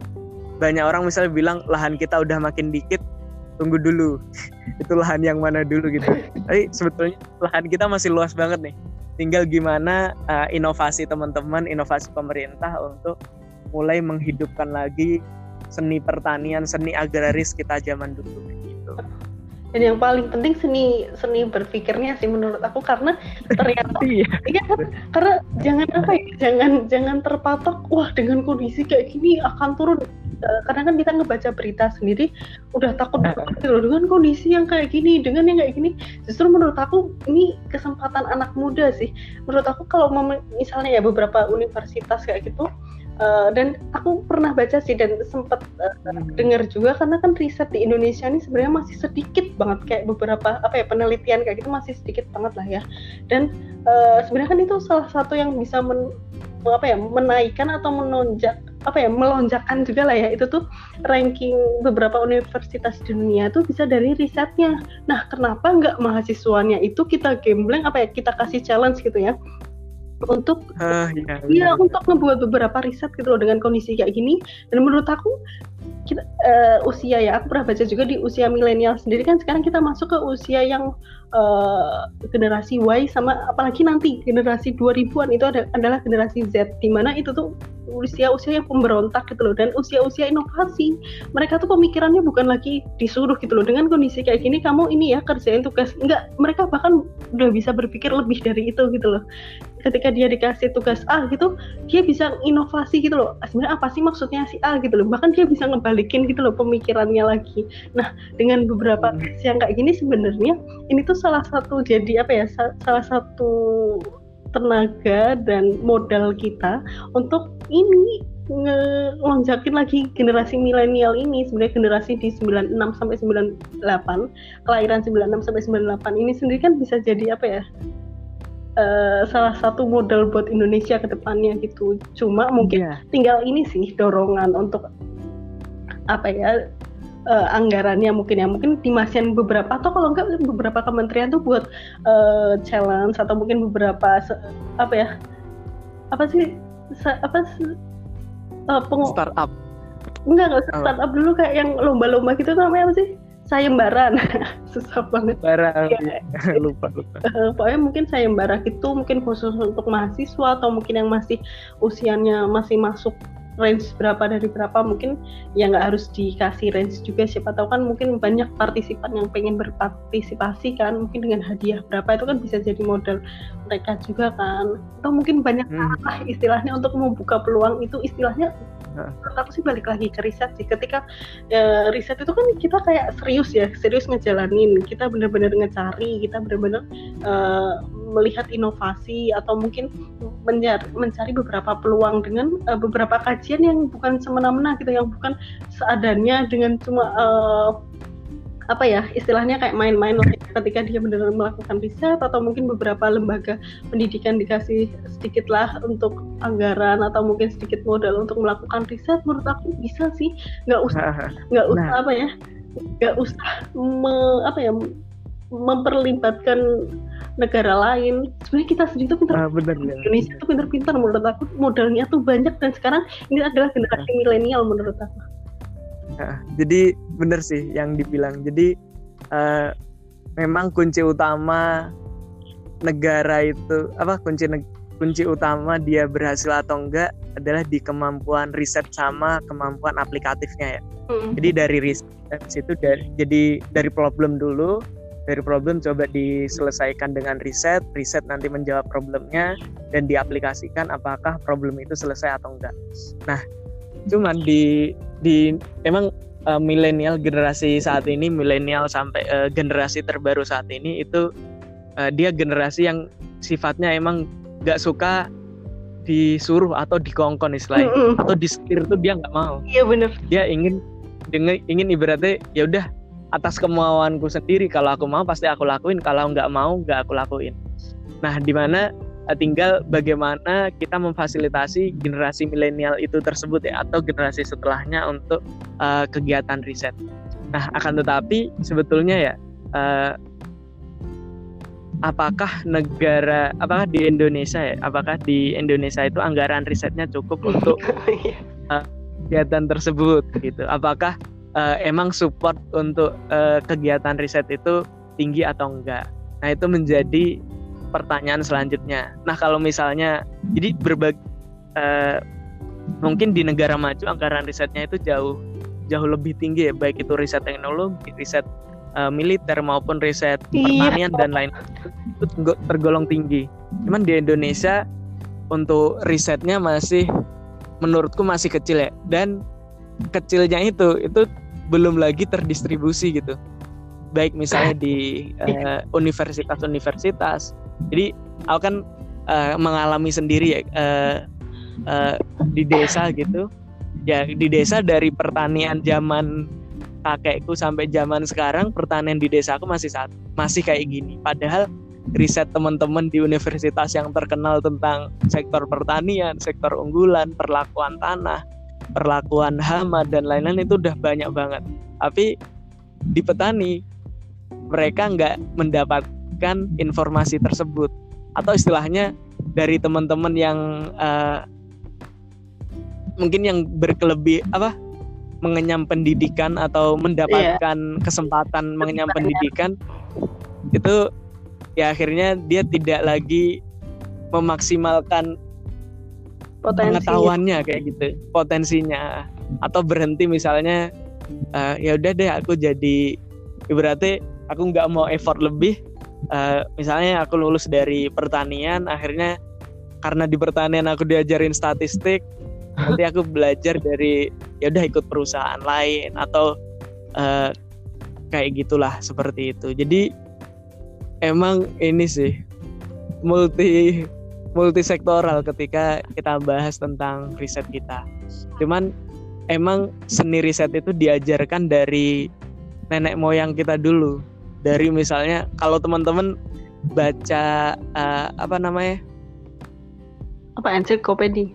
banyak orang misalnya bilang lahan kita udah makin dikit tunggu dulu. Itu lahan yang mana dulu gitu. Tapi sebetulnya lahan kita masih luas banget nih. Tinggal gimana uh, inovasi teman-teman, inovasi pemerintah untuk mulai menghidupkan lagi seni pertanian, seni agraris kita zaman dulu. Dan yang paling penting seni seni berpikirnya sih menurut aku karena ternyata iya. iya karena jangan apa ya, jangan jangan terpatok wah dengan kondisi kayak gini akan turun. Eh, karena kan kita ngebaca berita sendiri udah takut banget loh dengan kondisi yang kayak gini dengan yang kayak gini. Justru menurut aku ini kesempatan anak muda sih. Menurut aku kalau misalnya ya beberapa universitas kayak gitu Uh, dan aku pernah baca sih dan sempat uh, hmm. dengar juga karena kan riset di Indonesia ini sebenarnya masih sedikit banget kayak beberapa apa ya penelitian kayak gitu masih sedikit banget lah ya dan uh, sebenarnya kan itu salah satu yang bisa men, apa ya menaikkan atau menonjak apa ya melonjakkan juga lah ya itu tuh ranking beberapa universitas di dunia tuh bisa dari risetnya. Nah kenapa nggak mahasiswanya itu kita gambling apa ya kita kasih challenge gitu ya untuk uh, ya, ya, untuk ngebuat beberapa riset gitu loh dengan kondisi kayak gini. Dan menurut aku kita uh, usia ya aku pernah baca juga di usia milenial sendiri kan sekarang kita masuk ke usia yang uh, generasi Y sama apalagi nanti generasi 2000-an itu ada, adalah generasi Z di mana itu tuh usia-usia yang pemberontak gitu loh dan usia-usia inovasi. Mereka tuh pemikirannya bukan lagi disuruh gitu loh dengan kondisi kayak gini kamu ini ya kerjain tugas. Enggak mereka bahkan udah bisa berpikir lebih dari itu gitu loh. Ketika dia dikasih tugas A gitu dia bisa inovasi gitu loh. Sebenarnya apa sih maksudnya si A gitu loh? Bahkan dia bisa ngebalikin gitu loh pemikirannya lagi. Nah dengan beberapa hmm. yang kayak gini sebenarnya ini tuh salah satu jadi apa ya salah satu tenaga dan modal kita untuk ini ngelonjakin lagi generasi milenial ini sebenarnya generasi di 96 sampai 98 kelahiran 96 sampai 98 ini sendiri kan bisa jadi apa ya uh, salah satu modal buat Indonesia ke depannya gitu cuma mungkin yeah. tinggal ini sih dorongan untuk apa ya uh, anggarannya mungkin ya. Mungkin dimasian beberapa atau kalau enggak beberapa kementerian tuh buat uh, challenge atau mungkin beberapa apa ya apa sih apa uh, peng startup. enggak enggak startup oh. dulu kayak yang lomba-lomba gitu namanya apa sih? Sayembaran susah banget. Barang ya. lupa lupa. Uh, pokoknya mungkin sayembara gitu mungkin khusus untuk mahasiswa atau mungkin yang masih usianya masih masuk range berapa dari berapa mungkin ya nggak harus dikasih range juga. Siapa tahu kan mungkin banyak partisipan yang pengen berpartisipasi kan mungkin dengan hadiah berapa itu kan bisa jadi modal mereka juga kan. Atau mungkin banyak hmm. lah istilahnya untuk membuka peluang itu. Istilahnya menurut aku sih balik lagi ke riset sih. Ketika ya, riset itu kan kita kayak serius ya serius ngejalanin. Kita benar-benar ngecari kita benar-benar uh, melihat inovasi atau mungkin mencari, mencari beberapa peluang dengan uh, beberapa kajian yang bukan semena-mena gitu yang bukan seadanya dengan cuma uh, apa ya istilahnya kayak main-main ketika dia benar-benar melakukan riset atau mungkin beberapa lembaga pendidikan dikasih sedikit lah untuk anggaran atau mungkin sedikit modal untuk melakukan riset menurut aku bisa sih nggak usah nggak usah nah. apa ya nggak usah me, apa ya memperlibatkan negara lain sebenarnya kita sendiri tuh pintar ah, bener, Indonesia tuh pintar-pintar menurut aku modalnya tuh banyak dan sekarang ini adalah generasi ah. milenial menurut aku nah, jadi bener sih yang dibilang jadi uh, memang kunci utama negara itu apa kunci kunci utama dia berhasil atau enggak adalah di kemampuan riset sama kemampuan aplikatifnya ya. Mm. Jadi dari riset itu dari jadi dari problem dulu dari problem coba diselesaikan dengan riset, riset nanti menjawab problemnya dan diaplikasikan apakah problem itu selesai atau enggak. Nah, cuman di di emang uh, milenial generasi saat ini, milenial sampai uh, generasi terbaru saat ini itu uh, dia generasi yang sifatnya emang nggak suka disuruh atau dikongkon istilahnya mm -hmm. atau disetir tuh dia nggak mau. Iya benar. Dia ingin dengan ingin ibaratnya ya udah atas kemauanku sendiri. Kalau aku mau pasti aku lakuin. Kalau nggak mau nggak aku lakuin. Nah di mana eh, tinggal bagaimana kita memfasilitasi generasi milenial itu tersebut ya atau generasi setelahnya untuk uh, kegiatan riset. Nah akan tetapi sebetulnya ya uh, apakah negara apakah di Indonesia ya apakah di Indonesia itu anggaran risetnya cukup untuk uh, kegiatan tersebut gitu. Apakah uh, emang support untuk uh, kegiatan riset itu tinggi atau enggak. Nah, itu menjadi pertanyaan selanjutnya. Nah, kalau misalnya jadi berbagai uh, mungkin di negara maju anggaran risetnya itu jauh jauh lebih tinggi ya, baik itu riset teknologi, riset uh, militer maupun riset iya. pertanian dan lain itu tergolong tinggi. Cuman di Indonesia untuk risetnya masih menurutku masih kecil ya dan kecilnya itu itu belum lagi terdistribusi gitu. Baik misalnya di eh, universitas-universitas. Uh, jadi aku kan uh, mengalami sendiri ya uh, uh, di desa gitu. Ya di desa dari pertanian zaman kakekku sampai zaman sekarang pertanian di desa aku masih saat masih kayak gini. Padahal riset teman-teman di universitas yang terkenal tentang sektor pertanian, sektor unggulan, perlakuan tanah, perlakuan hama dan lain-lain itu udah banyak banget. Tapi di petani mereka nggak mendapatkan informasi tersebut. Atau istilahnya dari teman-teman yang uh, mungkin yang berkelebih apa mengenyam pendidikan atau mendapatkan iya. kesempatan mengenyam pendidikan itu ya akhirnya dia tidak lagi memaksimalkan Potensi. pengetahuannya kayak gitu potensinya atau berhenti misalnya uh, ya udah deh aku jadi berarti aku nggak mau effort lebih uh, misalnya aku lulus dari pertanian akhirnya karena di pertanian aku diajarin statistik nanti aku belajar dari ya udah ikut perusahaan lain atau uh, kayak gitulah seperti itu jadi emang ini sih multi multisektoral ketika kita bahas tentang riset kita. Cuman emang seni riset itu diajarkan dari nenek moyang kita dulu. Dari misalnya kalau teman-teman baca uh, apa namanya? Apa ensiklopedia?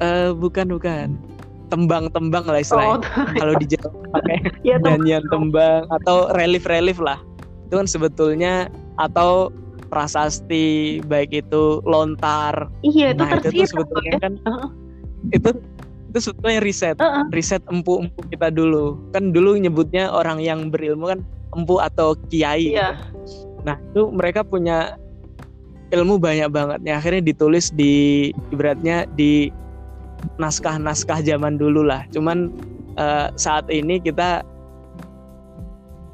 Uh, bukan bukan. Tembang-tembang lah istilahnya. Oh, kalau di Jawa pakai ya, nyanyian tembang atau relief-relief lah. Itu kan sebetulnya atau prasasti baik itu lontar iya itu nah itu tuh sebetulnya kan uh itu itu sebetulnya riset uh-uh. riset empu-empu kita dulu kan dulu nyebutnya orang yang berilmu kan empu atau kiai iya. nah itu mereka punya ilmu banyak banget ya akhirnya ditulis di ibaratnya di naskah-naskah zaman dulu lah. Cuman uh, saat ini kita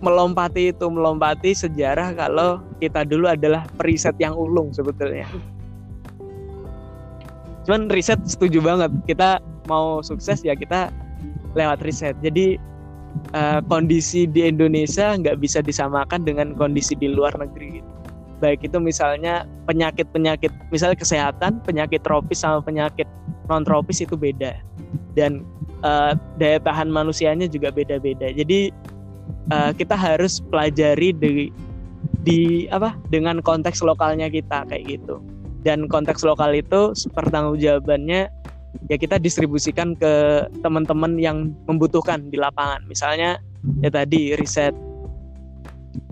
melompati itu melompati sejarah kalau kita dulu adalah periset yang ulung sebetulnya. Cuman riset setuju banget kita mau sukses ya kita lewat riset. Jadi uh, kondisi di Indonesia nggak bisa disamakan dengan kondisi di luar negeri. Baik itu misalnya penyakit-penyakit, misalnya kesehatan, penyakit tropis sama penyakit non tropis itu beda dan uh, daya tahan manusianya juga beda-beda. Jadi uh, kita harus pelajari di di apa dengan konteks lokalnya kita kayak gitu. Dan konteks lokal itu pertanggungjawabannya ya kita distribusikan ke teman-teman yang membutuhkan di lapangan. Misalnya ya tadi riset.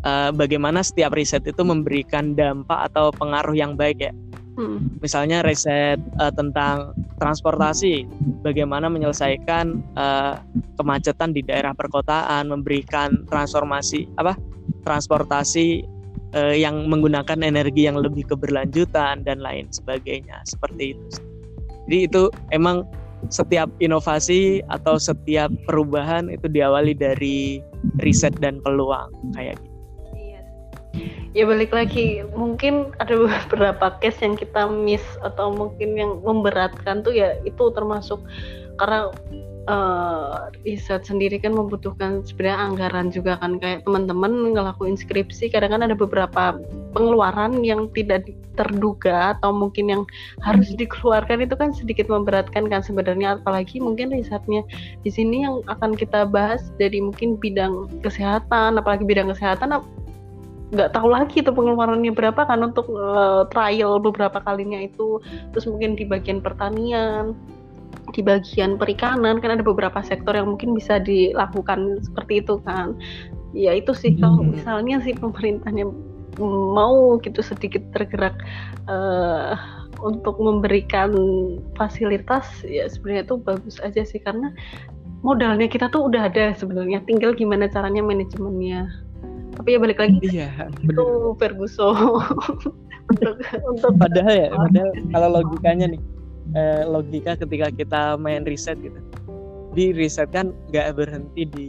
Uh, bagaimana setiap riset itu memberikan dampak atau pengaruh yang baik ya hmm. misalnya riset uh, tentang transportasi bagaimana menyelesaikan uh, kemacetan di daerah perkotaan memberikan transformasi apa transportasi uh, yang menggunakan energi yang lebih keberlanjutan dan lain sebagainya seperti itu jadi itu emang setiap inovasi atau setiap perubahan itu diawali dari riset dan peluang kayak gitu ya balik lagi. Mungkin ada beberapa case yang kita miss atau mungkin yang memberatkan tuh ya itu termasuk karena uh, riset sendiri kan membutuhkan sebenarnya anggaran juga kan. Kayak teman-teman ngelakuin skripsi kadang kan ada beberapa pengeluaran yang tidak terduga atau mungkin yang harus dikeluarkan itu kan sedikit memberatkan kan sebenarnya. Apalagi mungkin risetnya di sini yang akan kita bahas dari mungkin bidang kesehatan apalagi bidang kesehatan nggak tahu lagi itu pengeluarannya berapa kan untuk uh, trial beberapa kalinya itu. Terus mungkin di bagian pertanian di bagian perikanan kan ada beberapa sektor yang mungkin bisa dilakukan seperti itu kan. Ya itu sih hmm. kalau misalnya sih pemerintahnya mau gitu sedikit tergerak uh, untuk memberikan fasilitas ya sebenarnya itu bagus aja sih. Karena modalnya kita tuh udah ada sebenarnya. Tinggal gimana caranya manajemennya tapi ya balik lagi. Iya, itu Ferguson. Untuk untuk padahal ya padahal kalau logikanya nih eh, logika ketika kita main riset gitu. Di riset kan nggak berhenti di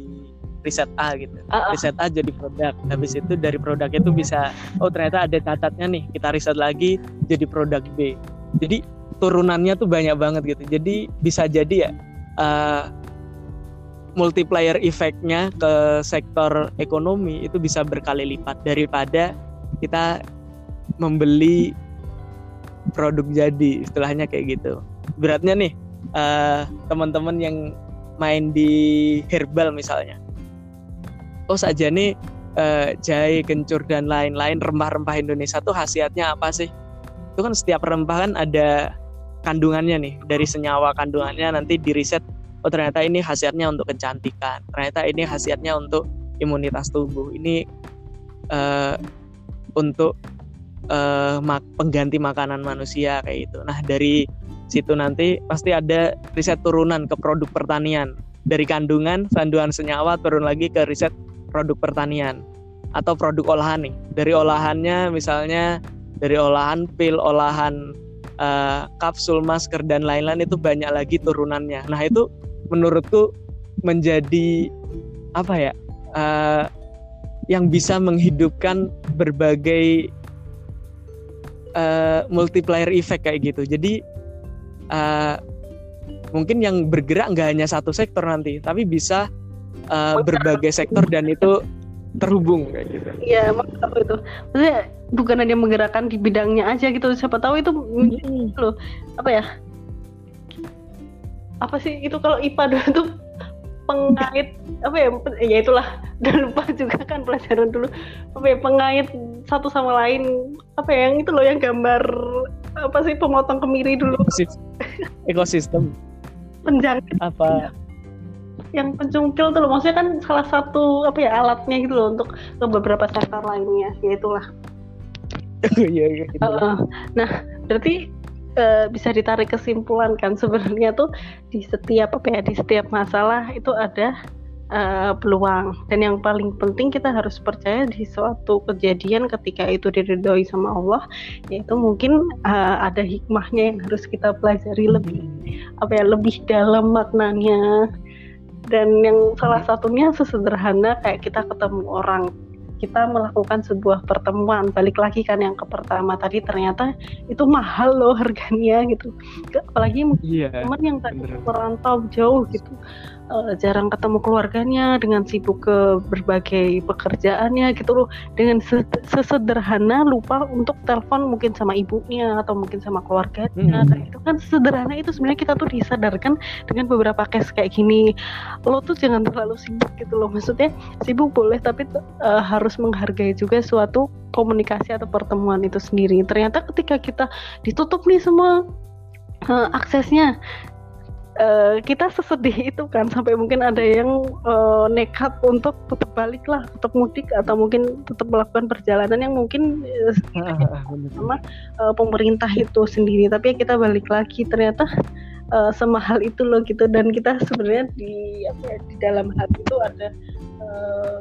riset A gitu. Uh, uh. riset A jadi produk. Habis itu dari produk itu bisa oh ternyata ada catatnya nih kita riset lagi jadi produk B. Jadi turunannya tuh banyak banget gitu. Jadi bisa jadi ya uh, multiplier efeknya ke sektor ekonomi itu bisa berkali lipat daripada kita membeli produk jadi istilahnya kayak gitu. Beratnya nih uh, teman-teman yang main di herbal misalnya. Oh saja nih uh, jahe kencur dan lain-lain rempah-rempah Indonesia tuh khasiatnya apa sih? Itu kan setiap rempah kan ada kandungannya nih. Dari senyawa kandungannya nanti di riset oh ternyata ini khasiatnya untuk kecantikan. Ternyata ini khasiatnya untuk imunitas tubuh. Ini uh, untuk uh, mak pengganti makanan manusia kayak gitu. Nah dari situ nanti pasti ada riset turunan ke produk pertanian. Dari kandungan kandungan senyawa turun lagi ke riset produk pertanian atau produk olahan nih. Dari olahannya misalnya dari olahan pil olahan uh, kapsul masker dan lain-lain itu banyak lagi turunannya. Nah itu menurutku menjadi apa ya uh, yang bisa menghidupkan berbagai uh, multiplier effect kayak gitu. Jadi uh, mungkin yang bergerak nggak hanya satu sektor nanti, tapi bisa uh, berbagai sektor dan itu terhubung kayak gitu. Iya, apa itu. Maksudnya bukan hanya menggerakkan di bidangnya aja gitu. Siapa tahu itu hmm. loh apa ya? Apa sih? Itu kalau IPA dulu tuh pengait apa ya ya itulah. Udah lupa juga kan pelajaran dulu. Apa ya pengait satu sama lain. Apa ya yang itu loh yang gambar apa sih pemotong kemiri dulu. Ekosistem. Penjangkit apa? Yang pencungkil tuh loh maksudnya kan salah satu apa ya alatnya gitu loh untuk ke beberapa sektor lainnya ya itulah. Iya, iya, gitu. uh, nah berarti uh, bisa ditarik kesimpulan kan. Sebenarnya tuh di setiap apa ya di setiap masalah itu ada uh, peluang. Dan yang paling penting kita harus percaya di suatu kejadian ketika itu diridhoi sama Allah yaitu mungkin uh, ada hikmahnya yang harus kita pelajari lebih apa ya lebih dalam maknanya. Dan yang salah satunya sesederhana kayak kita ketemu orang kita melakukan sebuah pertemuan balik lagi kan yang ke pertama tadi ternyata itu mahal loh harganya gitu. Apalagi yeah, teman yang tadi merantau jauh gitu uh, jarang ketemu keluarganya dengan sibuk ke berbagai pekerjaannya gitu loh. Dengan sesederhana lupa untuk telepon mungkin sama ibunya atau mungkin sama keluarganya. Hmm. dan itu kan sederhana itu sebenarnya kita tuh disadarkan dengan beberapa case kayak gini. Lo tuh jangan terlalu sibuk gitu loh. Maksudnya sibuk boleh tapi uh, harus menghargai juga suatu komunikasi atau pertemuan itu sendiri. Ternyata ketika kita ditutup nih semua uh, aksesnya uh, kita sesedih itu kan sampai mungkin ada yang uh, nekat untuk tetap balik lah tetap mudik atau mungkin tetap melakukan perjalanan yang mungkin uh, sama uh, pemerintah itu sendiri. Tapi kita balik lagi ternyata uh, semahal itu loh gitu. Dan kita sebenarnya di apa ya, di dalam hati itu ada uh,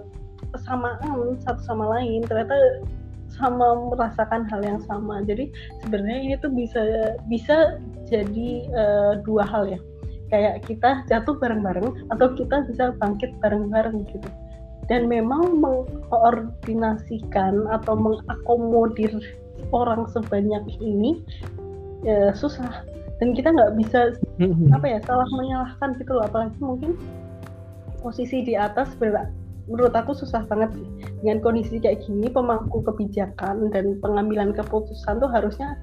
kesamaan satu sama lain. Ternyata sama merasakan hal yang sama. Jadi sebenarnya ini tuh bisa bisa jadi uh, dua hal ya kayak kita jatuh bareng-bareng atau kita bisa bangkit bareng-bareng gitu. Dan memang mengkoordinasikan atau mengakomodir orang sebanyak ini ya, susah. Dan kita nggak bisa mm-hmm. apa ya salah menyalahkan gitu loh. Apalagi mungkin posisi di atas berat menurut aku susah banget sih. Dengan kondisi kayak gini pemangku kebijakan dan pengambilan keputusan tuh harusnya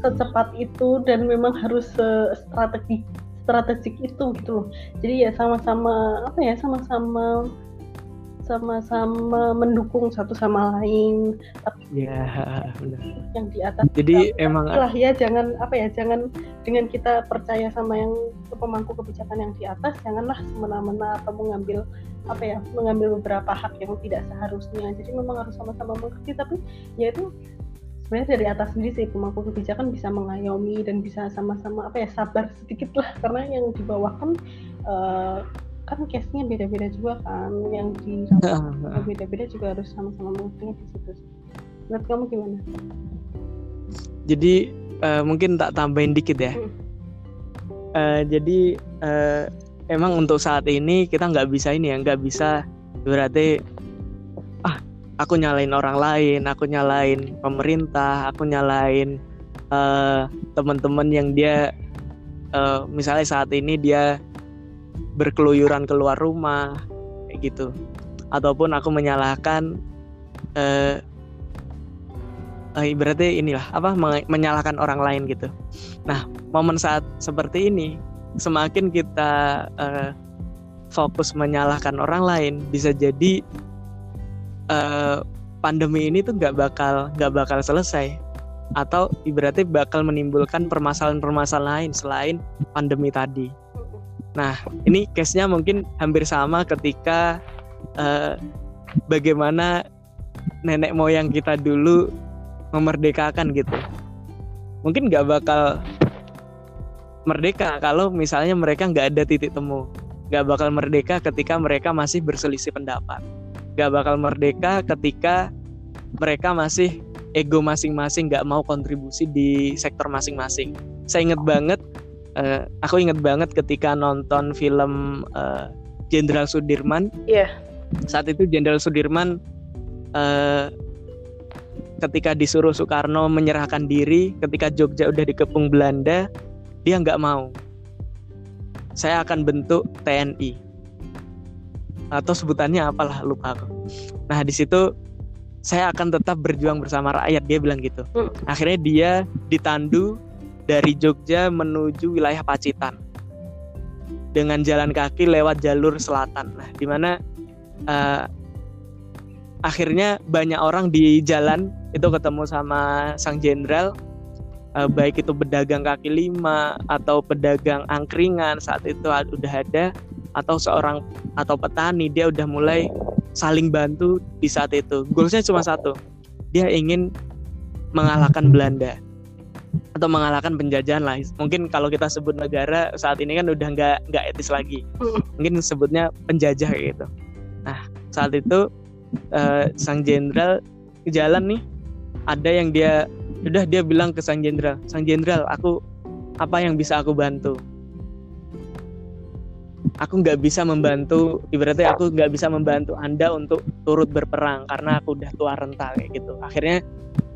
secepat itu dan memang harus strategi strategik itu gitu loh jadi ya sama-sama apa ya sama-sama sama-sama mendukung satu sama lain. Tapi ya, benar. Yang di atas. Jadi emang lah ya jangan apa ya jangan dengan kita percaya sama yang pemangku kebijakan yang di atas, janganlah semena-mena atau mengambil apa ya mengambil beberapa hak yang tidak seharusnya. Jadi memang harus sama-sama mengerti. Tapi ya itu sebenarnya dari atas sendiri sih pemangku kebijakan bisa mengayomi dan bisa sama-sama apa ya sabar sedikit lah karena yang di bawah kan uh, kan case-nya beda-beda juga kan yang di beda-beda juga harus sama-sama mengerti di situ. Menurut kamu gimana? Jadi uh, mungkin tak tambahin dikit ya. Hmm. Uh, jadi uh, emang untuk saat ini kita nggak bisa ini ya nggak bisa berarti aku nyalain orang lain, aku nyalain pemerintah, aku nyalain uh, teman-teman yang dia uh, misalnya saat ini dia berkeluyuran keluar rumah kayak gitu. Ataupun aku menyalahkan uh, uh, berarti inilah apa menyalahkan orang lain gitu. Nah, momen saat seperti ini semakin kita uh, fokus menyalahkan orang lain bisa jadi uh, pandemi ini tuh nggak bakal nggak bakal selesai atau ibaratnya bakal menimbulkan permasalahan-permasalahan lain selain pandemi tadi. Nah, ini case-nya mungkin hampir sama ketika uh, bagaimana nenek moyang kita dulu memerdekakan gitu. Mungkin nggak bakal merdeka kalau misalnya mereka nggak ada titik temu. Nggak bakal merdeka ketika mereka masih berselisih pendapat gak bakal merdeka ketika mereka masih ego masing-masing gak mau kontribusi di sektor masing-masing. Saya inget banget, uh, aku inget banget ketika nonton film uh, Jenderal Sudirman. Iya. Yeah. Saat itu Jenderal Sudirman uh, ketika disuruh Soekarno menyerahkan diri, ketika Jogja udah dikepung Belanda, dia nggak mau. Saya akan bentuk TNI atau sebutannya apalah lupa aku. Nah di situ saya akan tetap berjuang bersama rakyat dia bilang gitu. Hmm. Akhirnya dia ditandu dari Jogja menuju wilayah Pacitan dengan jalan kaki lewat jalur selatan. Nah di mana uh, akhirnya banyak orang di jalan itu ketemu sama sang jenderal uh, baik itu pedagang kaki lima atau pedagang angkringan saat itu udah ada atau seorang atau petani dia udah mulai saling bantu di saat itu. Goalsnya cuma satu, dia ingin mengalahkan Belanda. atau mengalahkan penjajahan lah. Mungkin kalau kita sebut negara saat ini kan udah nggak nggak etis lagi. Mungkin sebutnya penjajah gitu. Nah saat itu uh, sang jenderal jalan nih. Ada yang dia udah dia bilang ke sang jenderal sang jenderal aku apa yang bisa aku bantu aku nggak bisa membantu ibaratnya aku nggak bisa membantu anda untuk turut berperang karena aku udah tua renta kayak gitu akhirnya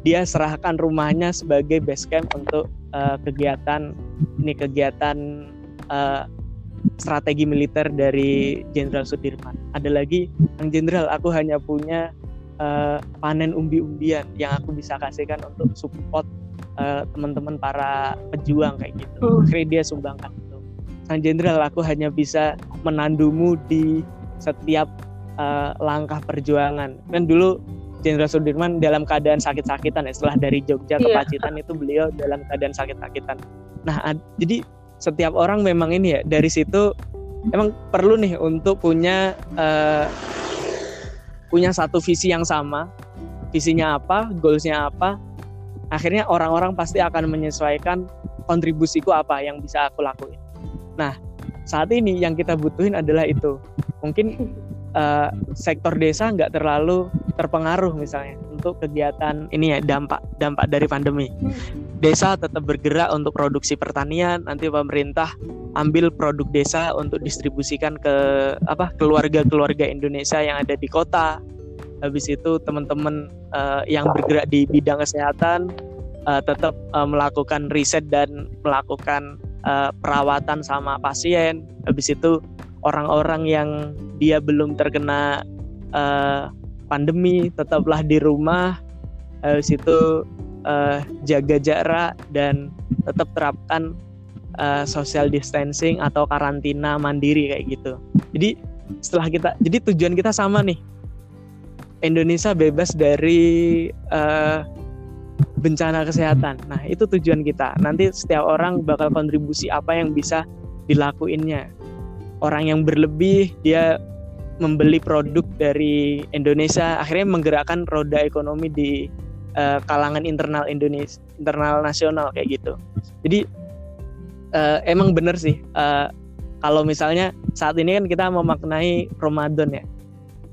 dia serahkan rumahnya sebagai base camp untuk uh, kegiatan ini kegiatan uh, strategi militer dari Jenderal Sudirman. Ada lagi, Kang Jenderal, aku hanya punya uh, panen umbi-umbian yang aku bisa kasihkan untuk support uh, teman-teman para pejuang kayak gitu. Hmm. Akhirnya dia sumbangkan. Kang Jenderal, aku hanya bisa menandumu di setiap uh, langkah perjuangan. Kan dulu Jenderal Sudirman dalam keadaan sakit-sakitan ya setelah dari Jogja ke yeah. Pacitan itu beliau dalam keadaan sakit-sakitan. Nah, jadi setiap orang memang ini ya dari situ emang perlu nih untuk punya uh, punya satu visi yang sama. Visinya apa, goalsnya apa. Akhirnya orang-orang pasti akan menyesuaikan kontribusiku apa yang bisa aku lakuin. Nah, saat ini yang kita butuhin adalah itu. Mungkin uh, sektor desa nggak terlalu terpengaruh misalnya untuk kegiatan ini ya dampak dampak dari pandemi. Desa tetap bergerak untuk produksi pertanian, nanti pemerintah ambil produk desa untuk distribusikan ke apa keluarga-keluarga Indonesia yang ada di kota. Habis itu teman-teman uh, yang bergerak di bidang kesehatan uh, tetap uh, melakukan riset dan melakukan uh, perawatan sama pasien. Habis itu orang-orang yang dia belum terkena uh, pandemi tetaplah di rumah. Habis itu uh, jaga jarak dan tetap terapkan social distancing atau karantina mandiri kayak gitu. Jadi setelah kita jadi tujuan kita sama nih. Indonesia bebas dari uh, bencana kesehatan. Nah, itu tujuan kita. Nanti setiap orang bakal kontribusi apa yang bisa dilakuinnya orang yang berlebih dia membeli produk dari Indonesia akhirnya menggerakkan roda ekonomi di uh, kalangan internal Indonesia internal nasional kayak gitu jadi uh, emang bener sih uh, kalau misalnya saat ini kan kita memaknai Ramadan ya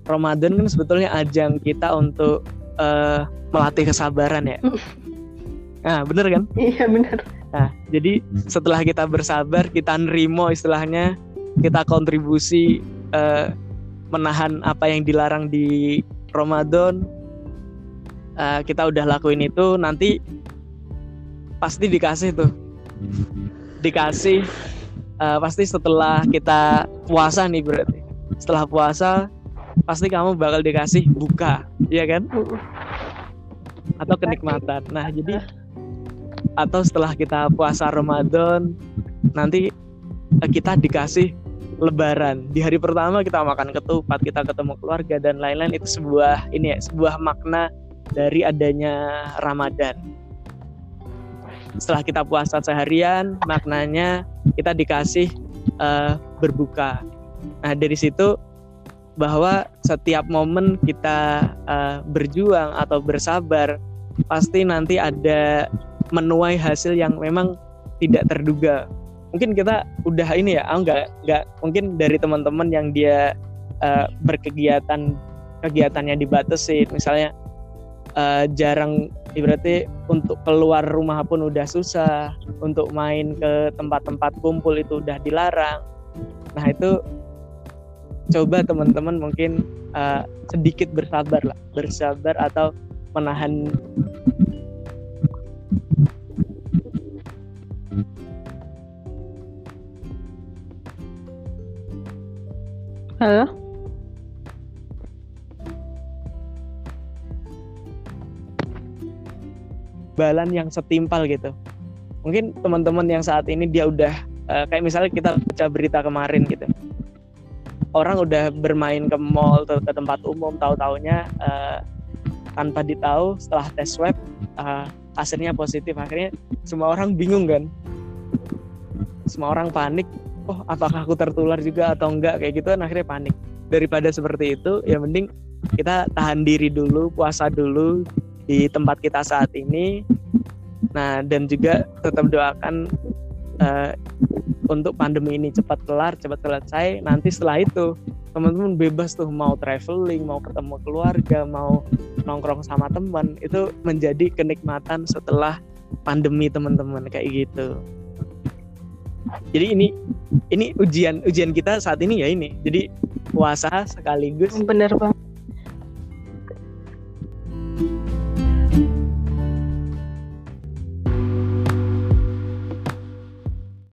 Ramadan kan sebetulnya ajang kita untuk uh, melatih kesabaran ya Nah, bener kan? Iya, bener. Nah, jadi setelah kita bersabar, kita nerimo istilahnya, kita kontribusi uh, menahan apa yang dilarang di Ramadan uh, kita udah lakuin itu nanti pasti dikasih tuh dikasih uh, pasti setelah kita puasa nih berarti setelah puasa pasti kamu bakal dikasih buka ya kan? Atau kenikmatan. Nah jadi atau setelah kita puasa Ramadan nanti kita dikasih Lebaran. Di hari pertama kita makan ketupat kita ketemu keluarga dan lain-lain. Itu sebuah ini ya sebuah makna dari adanya Ramadan. Setelah kita puasa seharian maknanya kita dikasih uh, berbuka. Nah dari situ bahwa setiap momen kita uh, berjuang atau bersabar pasti nanti ada menuai hasil yang memang tidak terduga. Mungkin kita udah ini ya enggak enggak mungkin dari teman-teman yang dia uh, berkegiatan kegiatannya dibatasi misalnya uh, jarang berarti untuk keluar rumah pun udah susah untuk main ke tempat-tempat kumpul itu udah dilarang. Nah itu coba teman-teman mungkin uh, sedikit bersabar lah bersabar atau menahan Halo? Balan yang setimpal gitu. Mungkin teman-teman yang saat ini dia udah uh, kayak misalnya kita baca berita kemarin gitu. Orang udah bermain ke mall ke, ke tempat umum tahu-taunya uh, tanpa ditahu setelah tes swab uh, hasilnya positif. Akhirnya semua orang bingung kan? Semua orang panik oh apakah aku tertular juga atau enggak? Kayak gitu kan akhirnya panik. Daripada seperti itu ya mending kita tahan diri dulu puasa dulu di tempat kita saat ini. Nah, dan juga tetap doakan uh, untuk pandemi ini cepat kelar, cepat selesai. Nanti setelah itu teman-teman bebas tuh mau traveling, mau ketemu keluarga, mau nongkrong sama teman, itu menjadi kenikmatan setelah pandemi teman-teman kayak gitu. Jadi ini ini ujian ujian kita saat ini ya ini. Jadi puasa sekaligus bener bang